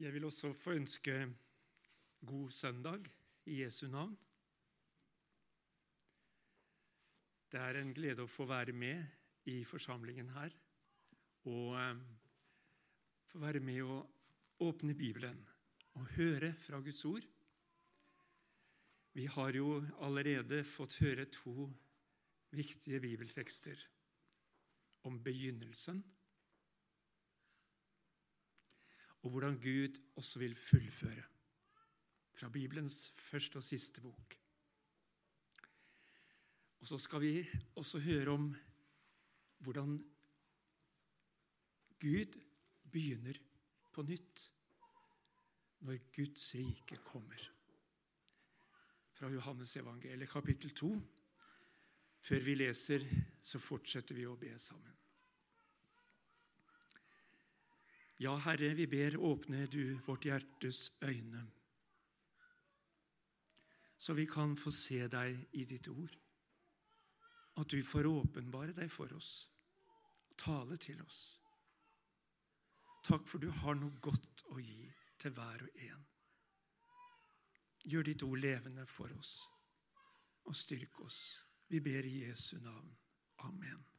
Jeg vil også få ønske god søndag i Jesu navn. Det er en glede å få være med i forsamlingen her og eh, få være med å åpne Bibelen og høre fra Guds ord. Vi har jo allerede fått høre to viktige bibeltekster om begynnelsen og hvordan Gud også vil fullføre fra Bibelens første og siste bok. Og så skal vi også høre om hvordan Gud begynner på nytt når Guds rike kommer. Fra Johannes evangeliet kapittel 2. Før vi leser, så fortsetter vi å be sammen. Ja, Herre, vi ber, åpne du vårt hjertes øyne, så vi kan få se deg i ditt ord. At du får åpenbare deg for oss, tale til oss. Takk for du har noe godt å gi til hver og en. Gjør ditt ord levende for oss og styrk oss. Vi ber i Jesu navn. Amen.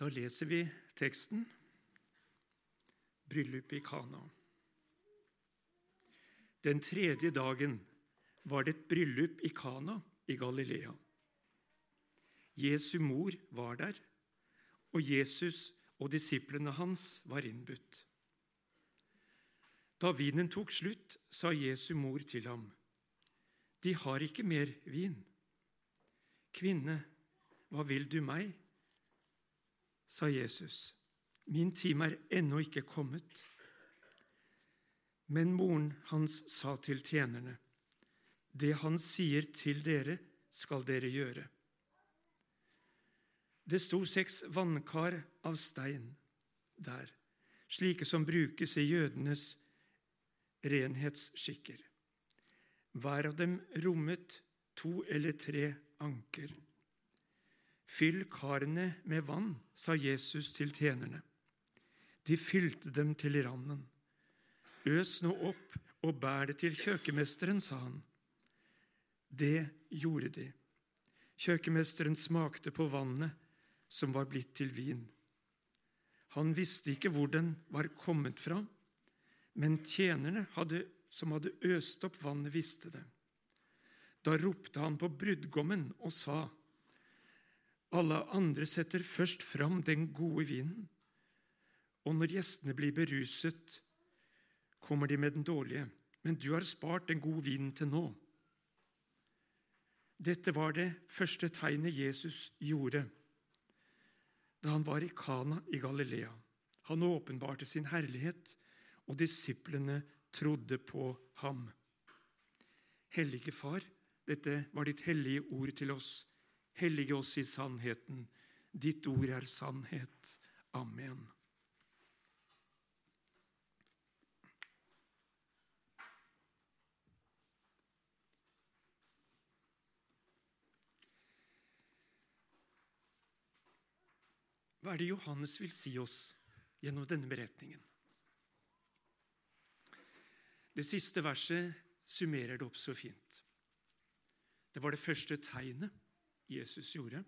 Da leser vi teksten Bryllup i Kana. Den tredje dagen var det et bryllup i Kana i Galilea. Jesu mor var der, og Jesus og disiplene hans var innbudt. Da vinen tok slutt, sa Jesu mor til ham, De har ikke mer vin. Kvinne, hva vil du meg? Sa Jesus. Min time er ennå ikke kommet. Men moren hans sa til tjenerne, Det han sier til dere, skal dere gjøre. Det sto seks vannkar av stein der, slike som brukes i jødenes renhetsskikker. Hver av dem rommet to eller tre anker. Fyll karene med vann, sa Jesus til tjenerne. De fylte dem til randen. Øs nå opp og bær det til kjøkkenmesteren, sa han. Det gjorde de. Kjøkkenmesteren smakte på vannet som var blitt til vin. Han visste ikke hvor den var kommet fra, men tjenerne hadde, som hadde øst opp vannet, visste det. Da ropte han på brudgommen og sa:" Alle andre setter først fram den gode vinen, og når gjestene blir beruset, kommer de med den dårlige. Men du har spart den gode vinen til nå. Dette var det første tegnet Jesus gjorde da han var i Kana i Galilea. Han åpenbarte sin herlighet, og disiplene trodde på ham. Hellige Far, dette var ditt hellige ord til oss. Hellige oss i sannheten. Ditt ord er sannhet. Amen. Hva er det Johannes vil si oss gjennom denne beretningen? Det siste verset summerer det opp så fint. Det var det første tegnet Jesus gjorde.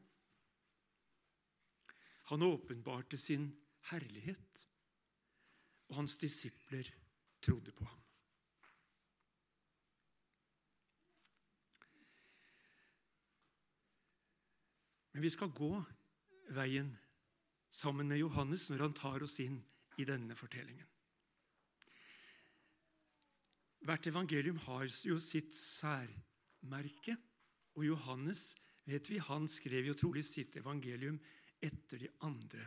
Han åpenbarte sin herlighet, og hans disipler trodde på ham. Men vi skal gå veien sammen med Johannes når han tar oss inn i denne fortellingen. Hvert evangelium har jo sitt særmerke, og Johannes vet vi, han skrev jo trolig sitt evangelium etter de andre.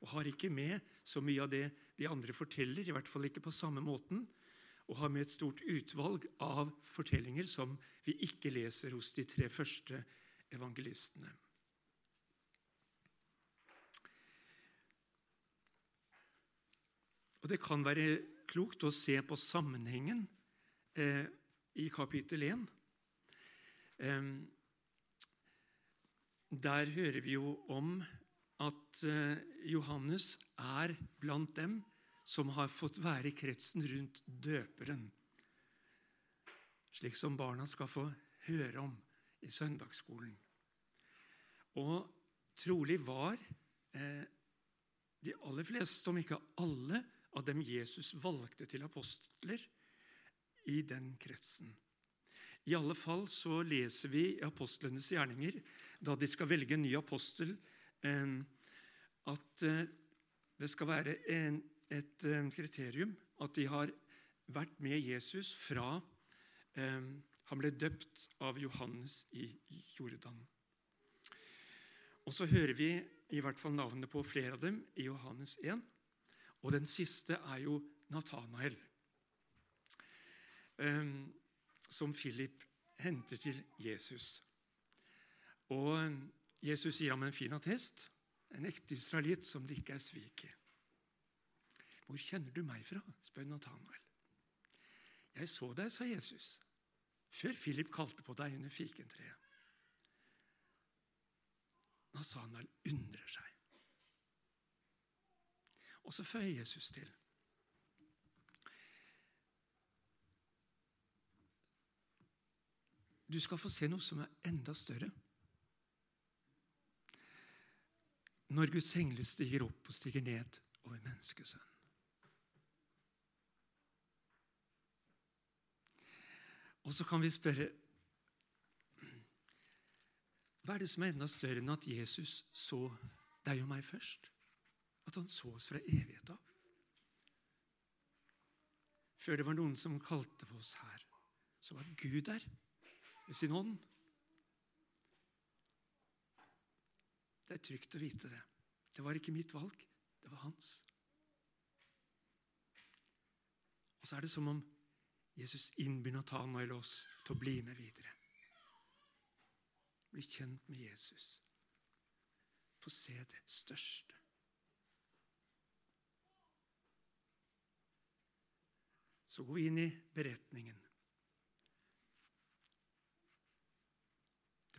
Og har ikke med så mye av det de andre forteller, i hvert fall ikke på samme måten. Og har med et stort utvalg av fortellinger som vi ikke leser hos de tre første evangelistene. Og Det kan være klokt å se på sammenhengen eh, i kapittel 1 Der hører vi jo om at eh, Johannes er blant dem som har fått være i kretsen rundt døperen, slik som barna skal få høre om i søndagsskolen. Og trolig var eh, de aller fleste, om ikke alle, av dem Jesus valgte til apostler, i den kretsen. I alle fall så leser vi i apostlenes gjerninger, da de skal velge en ny apostel, at eh, det skal være en, et kriterium at de har vært med Jesus fra han ble døpt av Johannes i Jordan. Og så hører vi i hvert fall navnet på flere av dem i Johannes 1. Og den siste er jo Natanael, som Philip henter til Jesus. Og Jesus gir ham en fin attest, en ekte israelitt som det ikke er svik i. Hvor kjenner du meg fra? spør Nathanael. Jeg så deg, sa Jesus, før Philip kalte på deg under fikentreet. Nathanael undrer seg. Og så føyer Jesus til. Du skal få se noe som er enda større. Når Guds engler stiger opp og stiger ned over menneskesønnen. Og så kan vi spørre Hva er det som er enda større enn at Jesus så deg og meg først? At han så oss fra evighet av? Før det var noen som kalte på oss her, så var Gud der med sin hånd. Det er trygt å vite det. Det var ikke mitt valg, det var hans. Og så er det som om Jesus innbyr Natanael oss til å bli med videre. Bli kjent med Jesus. Få se det største. Så går vi inn i beretningen.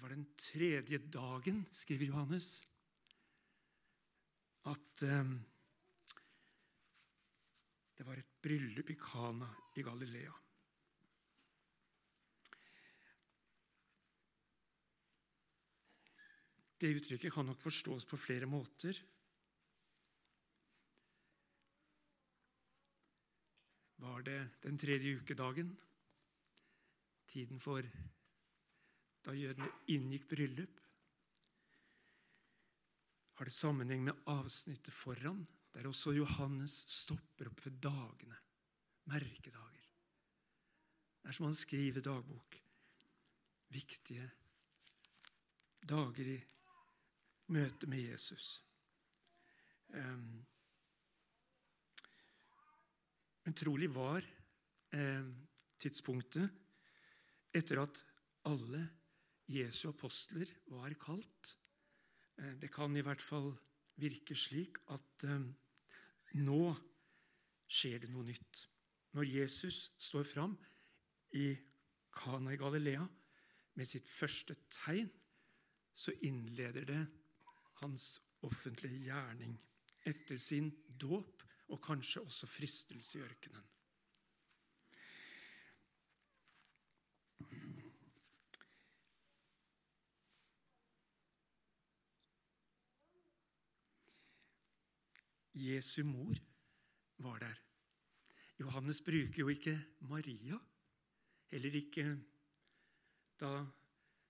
Det var den tredje dagen, skriver Johannes, at eh, det var et bryllup i Kana i Galilea. Det uttrykket kan nok forstås på flere måter. Var det den tredje ukedagen, tiden for da jødene inngikk bryllup? Har det sammenheng med avsnittet foran, der også Johannes stopper opp ved dagene, merkedager? Det er som han skriver dagbok. Viktige dager i møte med Jesus. Um, men trolig var eh, tidspunktet etter at alle Jesu apostler var kalt. Eh, det kan i hvert fall virke slik at eh, nå skjer det noe nytt. Når Jesus står fram i Kana i Galilea med sitt første tegn, så innleder det hans offentlige gjerning etter sin dåp og kanskje også fristelse i ørkenen. Jesu mor var der. Johannes bruker jo ikke Maria, heller ikke da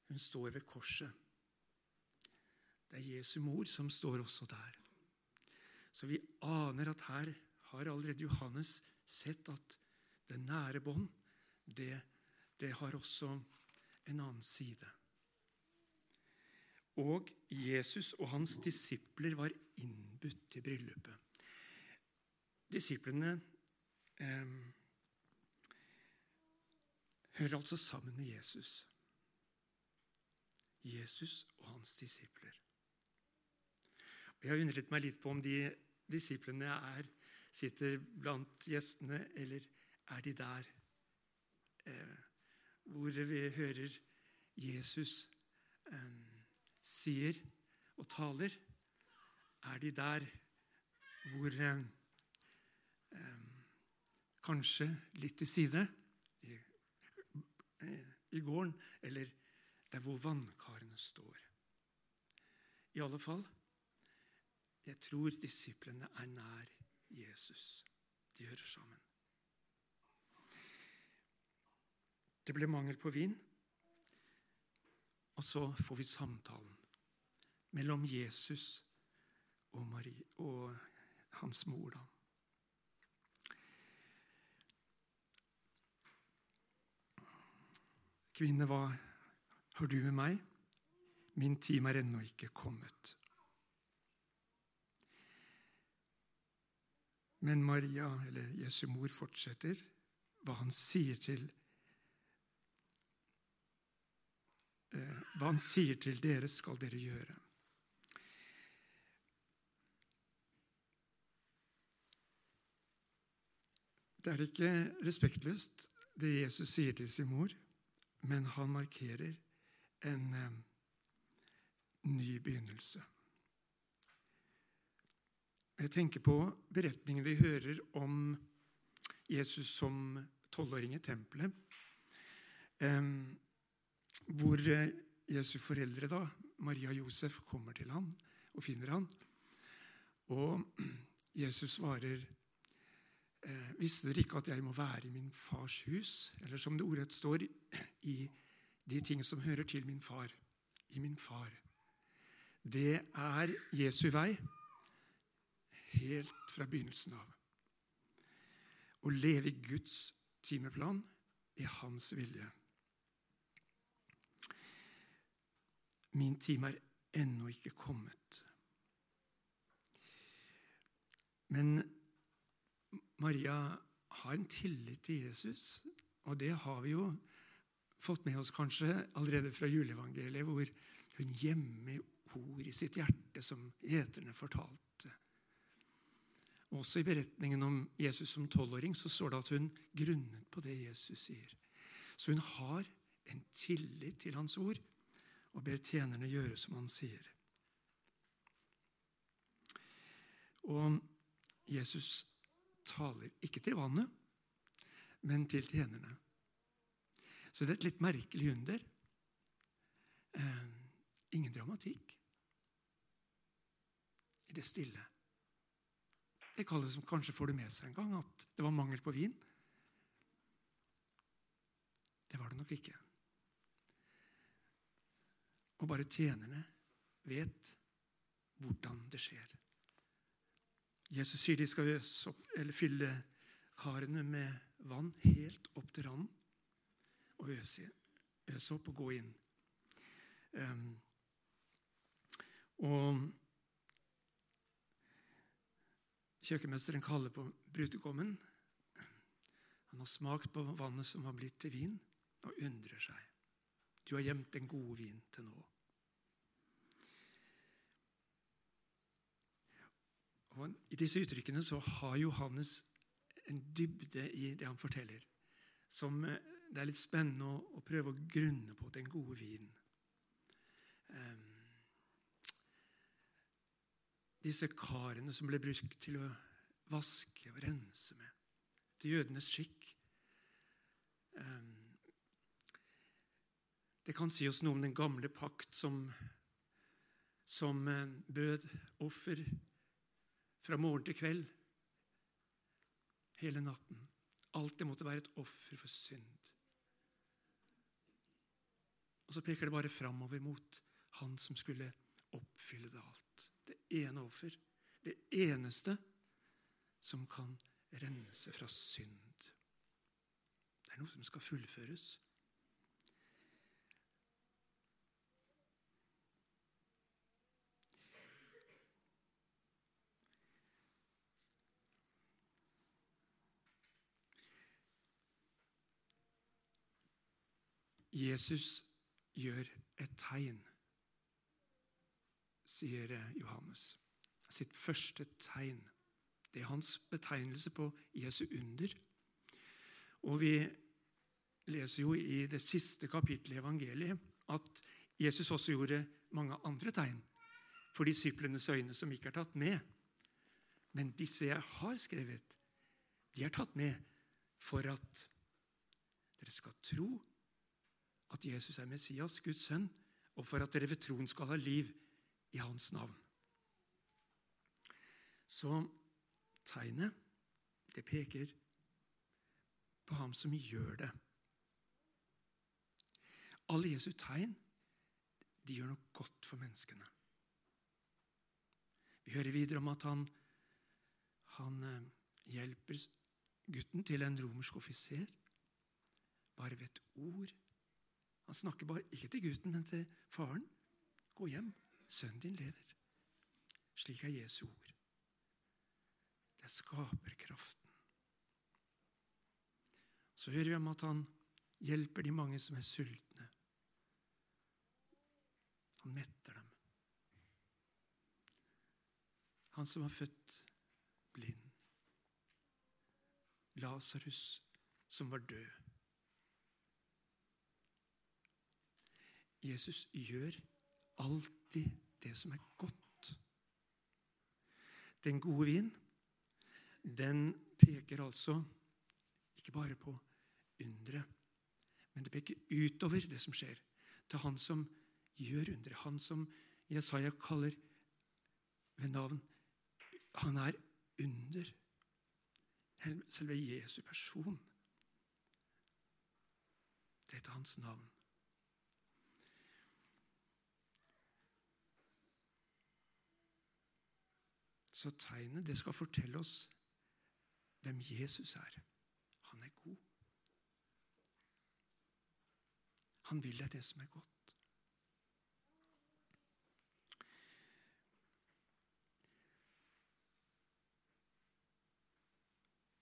hun står ved korset. Det er Jesu mor som står også der. Så vi aner at her har allerede Johannes sett at det nære bånd, det, det har også en annen side. Og Jesus og hans disipler var innbudt til bryllupet. Disiplene eh, hører altså sammen med Jesus. Jesus og hans disipler. Jeg har undret meg litt på om de disiplene er, sitter blant gjestene, eller er de der eh, hvor vi hører Jesus eh, sier og taler, er de der hvor eh, eh, Kanskje litt til side i, eh, i gården, eller der hvor vannkarene står. I alle fall jeg tror disiplene er nær Jesus. De hører sammen. Det ble mangel på vin, og så får vi samtalen mellom Jesus og, Marie, og hans mor. da. Kvinne, hva har du med meg? Min time er ennå ikke kommet. Men Maria, eller Jesu mor, fortsetter hva han sier til eh, Hva han sier til dere, skal dere gjøre. Det er ikke respektløst, det Jesus sier til sin mor, men han markerer en eh, ny begynnelse. Jeg tenker på beretningen vi hører om Jesus som tolvåring i tempelet. Hvor eh, Jesu foreldre, da, Maria og Josef, kommer til ham og finner ham. Og Jesus svarer eh, Visste dere ikke at jeg må være i min fars hus? Eller som det ordrett står, i de ting som hører til min far. I min far. Det er Jesu vei helt fra begynnelsen av. Å leve i Guds timeplan i Hans vilje. Min time er ennå ikke kommet. Men Maria har en tillit til Jesus, og det har vi jo fått med oss kanskje allerede fra juleevangeliet, hvor hun gjemmer ord i sitt hjerte, som gjeterne fortalte. Også i beretningen om Jesus som tolvåring så står det at hun grunnet på det Jesus sier. Så hun har en tillit til hans ord og ber tjenerne gjøre som han sier. Og Jesus taler ikke til vannet, men til tjenerne. Så det er et litt merkelig under. Eh, ingen dramatikk i det stille. Det kalles som kanskje får det med seg en gang, at det var mangel på vin. Det var det nok ikke. Og bare tjenerne vet hvordan det skjer. Jesus sier de skal opp, fylle karene med vann helt opp til randen og øse, øse opp og gå inn. Um, og Kjøkkenmesteren kaller på brudgommen. Han har smakt på vannet som har blitt til vin, og undrer seg. Du har gjemt den gode vin til nå. Og I disse uttrykkene så har Johannes en dybde i det han forteller, som eh, det er litt spennende å, å prøve å grunne på den gode vinen. Um, disse karene som ble brukt til å vaske og rense med. Til jødenes skikk. um, det kan si oss noe om den gamle pakt som, som eh, bød offer fra morgen til kveld hele natten. Alt det måtte være et offer for synd. Og så peker det bare framover mot han som skulle oppfylle det alt det ene offer. Det eneste som kan rense fra synd. Det er noe som skal fullføres. Jesus gjør et tegn sier Johannes. Sitt første tegn. Det er hans betegnelse på Jesu under. Og vi leser jo i det siste kapittelet i evangeliet at Jesus også gjorde mange andre tegn for disiplenes øyne som ikke er tatt med. Men disse jeg har skrevet, de er tatt med for at dere skal tro at Jesus er Messias, Guds sønn, og for at dere ved troen skal ha liv i hans navn. Så tegnet, det peker på ham som gjør det. Alle Jesu tegn de gjør noe godt for menneskene. Vi hører videre om at han, han eh, hjelper gutten til en romersk offiser bare ved et ord. Han snakker bare, ikke til gutten, men til faren. Gå hjem, sønnen din lever. Slik er Jesu ord. Det er skaperkraften. Så hører vi om at han hjelper de mange som er sultne. Han metter dem. Han som var født blind. Lasarus som var død. Jesus gjør alltid det som er godt. Den gode vin, den peker altså ikke bare på undre, men det peker utover det som skjer, til han som gjør undre. Han som Jesaja kaller ved navn. Han er under selve Jesu person. Dette er hans navn. Så tegnet det skal fortelle oss hvem Jesus er. Han er god. Han vil deg det som er godt.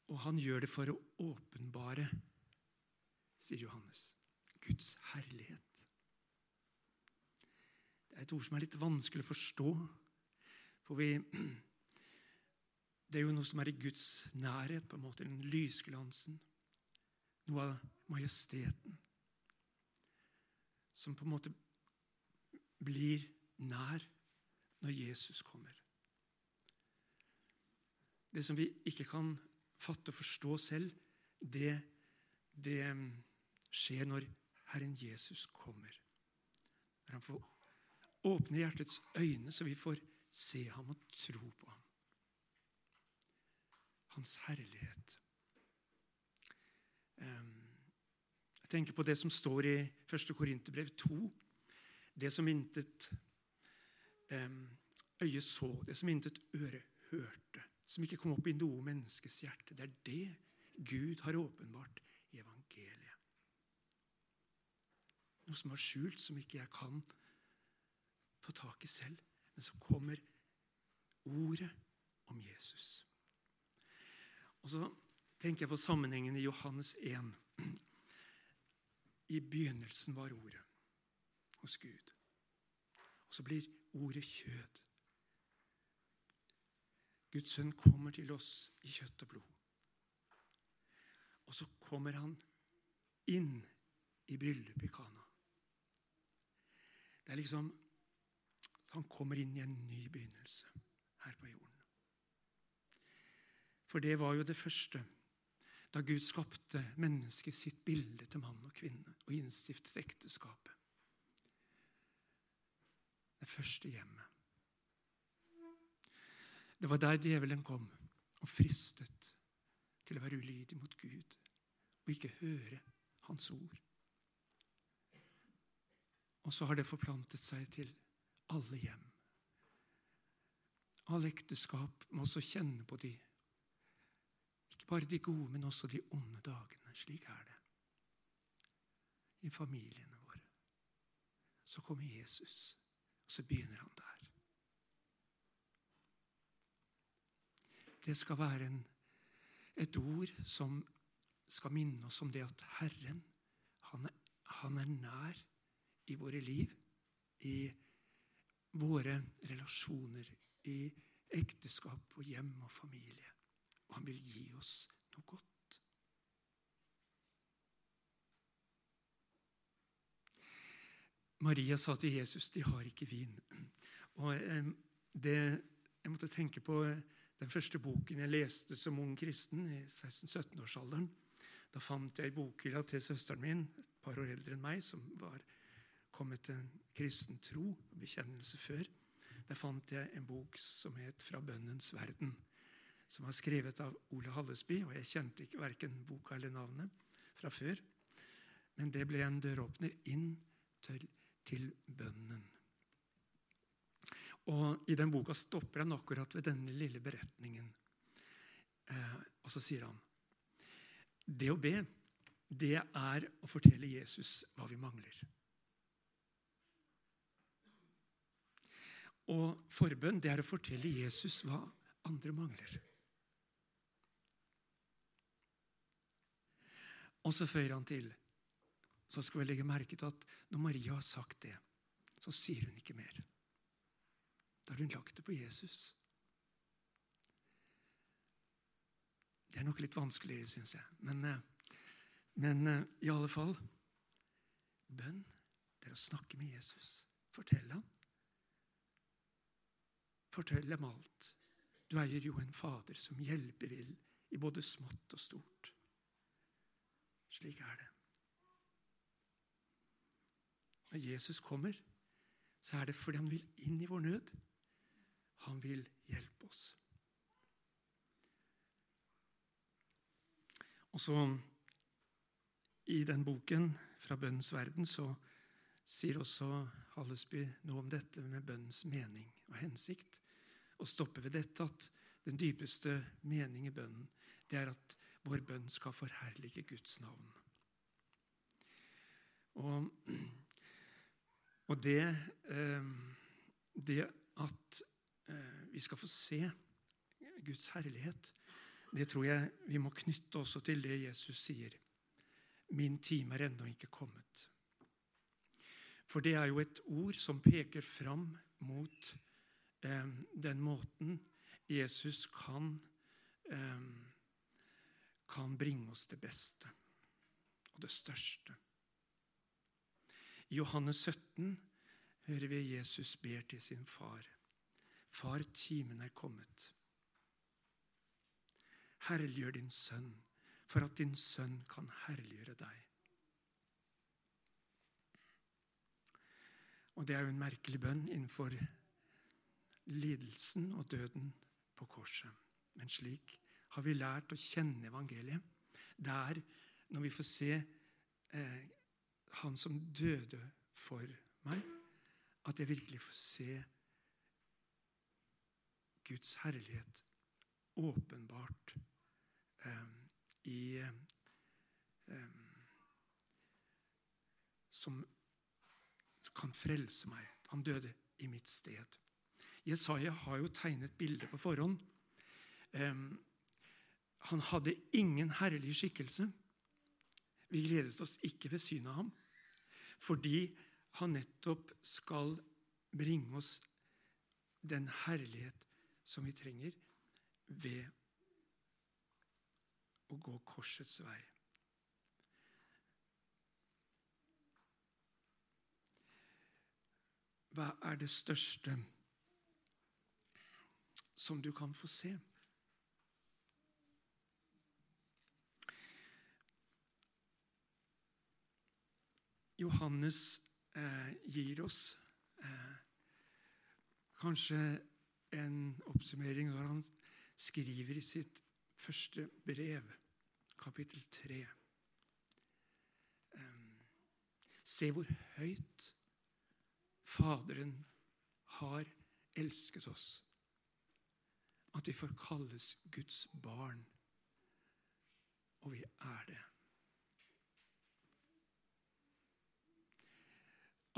Og han gjør det for å åpenbare, sier Johannes, Guds herlighet. Det er et ord som er litt vanskelig å forstå. For vi, det er jo noe som er i Guds nærhet, på en måte, den lysglansen. Noe av majesteten. Som på en måte blir nær når Jesus kommer. Det som vi ikke kan fatte og forstå selv, det, det mm, skjer når Herren Jesus kommer. Når han får åpne hjertets øyne, så vi får se ham og tro på ham. Hans herlighet. Jeg tenker på det som står i 1. Korinterbrev 2. Det som intet øye så, det som intet øre hørte som ikke kom opp i noe menneskes hjerte. Det er det Gud har åpenbart i evangeliet. Noe som var skjult, som ikke jeg kan få tak i selv. Men så kommer ordet om Jesus. Og så tenker jeg på sammenhengen i Johannes 1. I begynnelsen var ordet hos Gud. Og så blir ordet kjød. Guds sønn kommer til oss i kjøtt og blod. Og så kommer han inn i bryllupet i Kana. Det er liksom Han kommer inn i en ny begynnelse her på jorden. For det var jo det første da Gud skapte mennesket sitt bilde til mann og kvinne og innstiftet ekteskapet. Det første hjemmet. Det var der djevelen kom og fristet til å være ulydig mot Gud og ikke høre Hans ord. Og så har det forplantet seg til alle hjem. Alle ekteskap må også kjenne på de ikke bare de gode, men også de onde dagene. Slik er det i familiene våre. Så kommer Jesus, og så begynner han der. det skal være en, et ord som skal minne oss om det at Herren, han er, han er nær i våre liv, i våre relasjoner, i ekteskap og hjem og familie. Og han vil gi oss noe godt. Maria sa til Jesus de har ikke vin. Og eh, det, Jeg måtte tenke på den første boken jeg leste som ung kristen, i 16-17-årsalderen. Da fant jeg i bokhylla til søsteren min, et par år eldre enn meg, som var kommet til en kristen tro og bekjennelse før. Der fant jeg en bok som het 'Fra bønnens verden', som var skrevet av Ole Hallesby. og Jeg kjente ikke verken boka eller navnet fra før. Men det ble en døråpner inn til, til bønnen. Og I den boka stopper han akkurat ved denne lille beretningen. Eh, og så sier han det å be, det er å fortelle Jesus hva vi mangler. Og forbønn det er å fortelle Jesus hva andre mangler. Og så føyer han til så skal vi legge merke til at når Maria har sagt det, så sier hun ikke mer. Da har hun lagt det på Jesus. Det er nok litt vanskeligere, syns jeg. Men, eh, men, eh, i alle fall Bønn det er å snakke med Jesus. Fortelle ham. Fortell dem alt. Du eier jo en fader som hjelper vil i både smått og stort. Slik er det. Når Jesus kommer, så er det fordi han vil inn i vår nød. Han vil hjelpe oss. Og så I den boken fra Bønnens verden så sier også Hallesby noe om dette med bønnens mening og hensikt. Og stopper ved dette at den dypeste mening i bønnen det er at vår bønn skal forherlige Guds navn. Og og det, eh, det at eh, vi skal få se Guds herlighet, det tror jeg vi må knytte også til det Jesus sier. Min time er ennå ikke kommet. For det er jo et ord som peker fram mot eh, den måten Jesus kan, eh, kan bringe oss det beste og det største. I Johannes 17 hører vi Jesus ber til sin far. Far, timen er kommet. Herliggjør din sønn, for at din sønn kan herliggjøre deg. Og Det er jo en merkelig bønn innenfor lidelsen og døden på korset. Men slik har vi lært å kjenne evangeliet. Det er når vi får se eh, han som døde for meg, at jeg virkelig får se Guds herlighet åpenbart eh, i eh, Som kan frelse meg. Han døde i mitt sted. Jesaja har jo tegnet bildet på forhånd. Um, han hadde ingen herlig skikkelse. Vi gledet oss ikke ved synet av ham, fordi han nettopp skal bringe oss den herlighet som vi trenger ved å gå korsets vei. Hva er det største som du kan få se? Johannes eh, gir oss eh, kanskje en oppsummering når han skriver i sitt første brev, kapittel 3. Eh, se hvor høyt Faderen har elsket oss. At vi får kalles Guds barn. Og vi er det.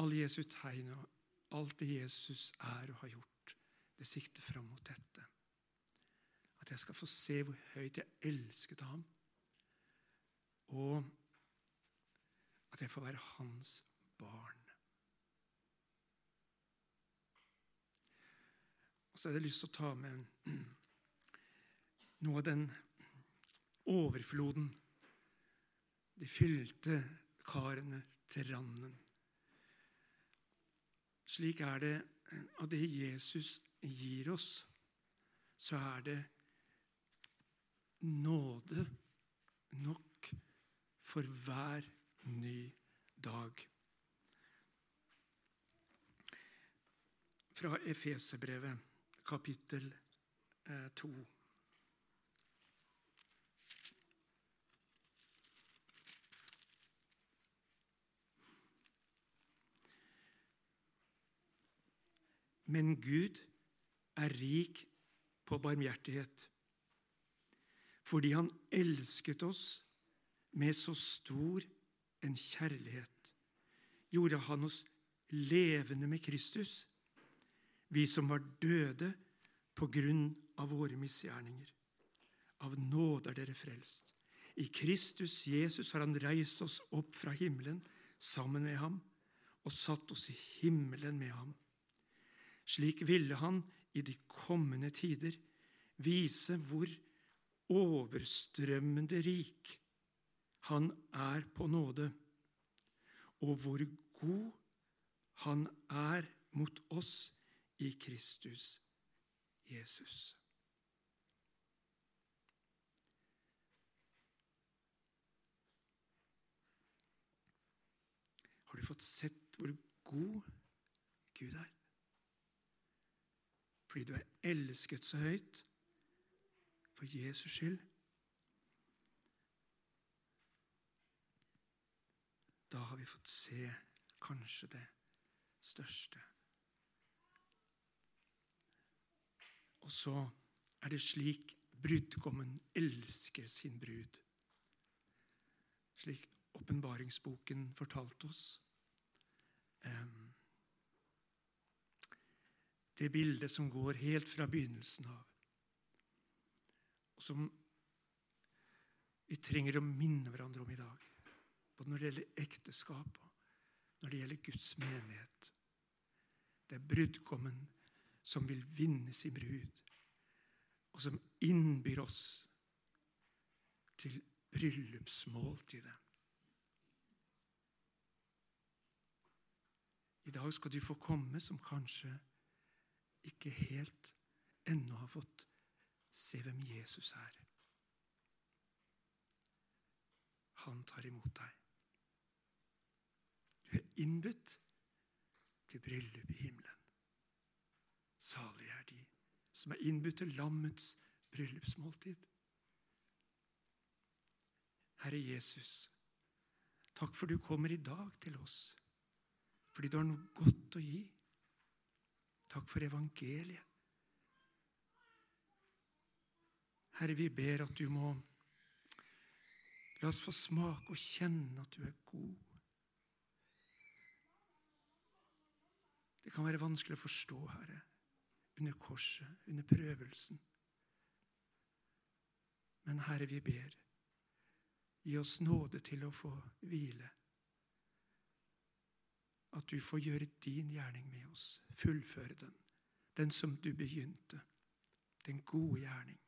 Alle Jesu tegn og alt det Jesus er og har gjort, det sikter fram mot dette. At jeg skal få se hvor høyt jeg elsket ham, og at jeg får være hans barn. Og så hadde jeg lyst til å ta med noe av den overfloden, de fylte karene til randen Slik er det av det Jesus gir oss, så er det nåde nok for hver ny dag. Fra Efeserbrevet, kapittel 2. Men Gud er rik på barmhjertighet. Fordi Han elsket oss med så stor en kjærlighet, gjorde Han oss levende med Kristus, vi som var døde på grunn av våre misgjerninger. Av nåde er dere frelst. I Kristus Jesus har Han reist oss opp fra himmelen sammen med ham og satt oss i himmelen med ham slik ville han i de kommende tider vise hvor overstrømmende rik han er på nåde, og hvor god han er mot oss i Kristus Jesus. Har du fått sett hvor god Gud er? Fordi du er elsket så høyt for Jesus skyld. Da har vi fått se kanskje det største. Og så er det slik brudgommen elsker sin brud. Slik åpenbaringsboken fortalte oss. Um, det bildet som går helt fra begynnelsen av, og som vi trenger å minne hverandre om i dag, både når det gjelder ekteskap og når det gjelder Guds menighet. Det er brudgommen som vil vinne sin brud, og som innbyr oss til bryllupsmåltidet. I dag skal du få komme som kanskje ikke helt ennå har fått se hvem Jesus er. Han tar imot deg. Du er innbudt til bryllup i himmelen. Salige er de som er innbudt til lammets bryllupsmåltid. Herre Jesus, takk for du kommer i dag til oss, fordi du har noe godt å gi. Takk for evangeliet. Herre, vi ber at du må la oss få smake og kjenne at du er god. Det kan være vanskelig å forstå, Herre, under korset, under prøvelsen. Men Herre, vi ber, gi oss nåde til å få hvile at du får gjøre din gjerning med oss, fullføre den, den som du begynte, den gode gjerning.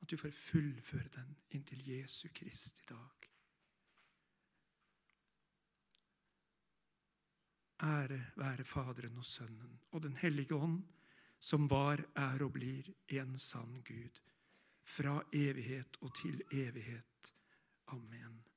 At du får fullføre den inntil Jesu Krist i dag. Ære være Faderen og Sønnen og Den hellige ånd, som var, er og blir en sann Gud, fra evighet og til evighet. Amen.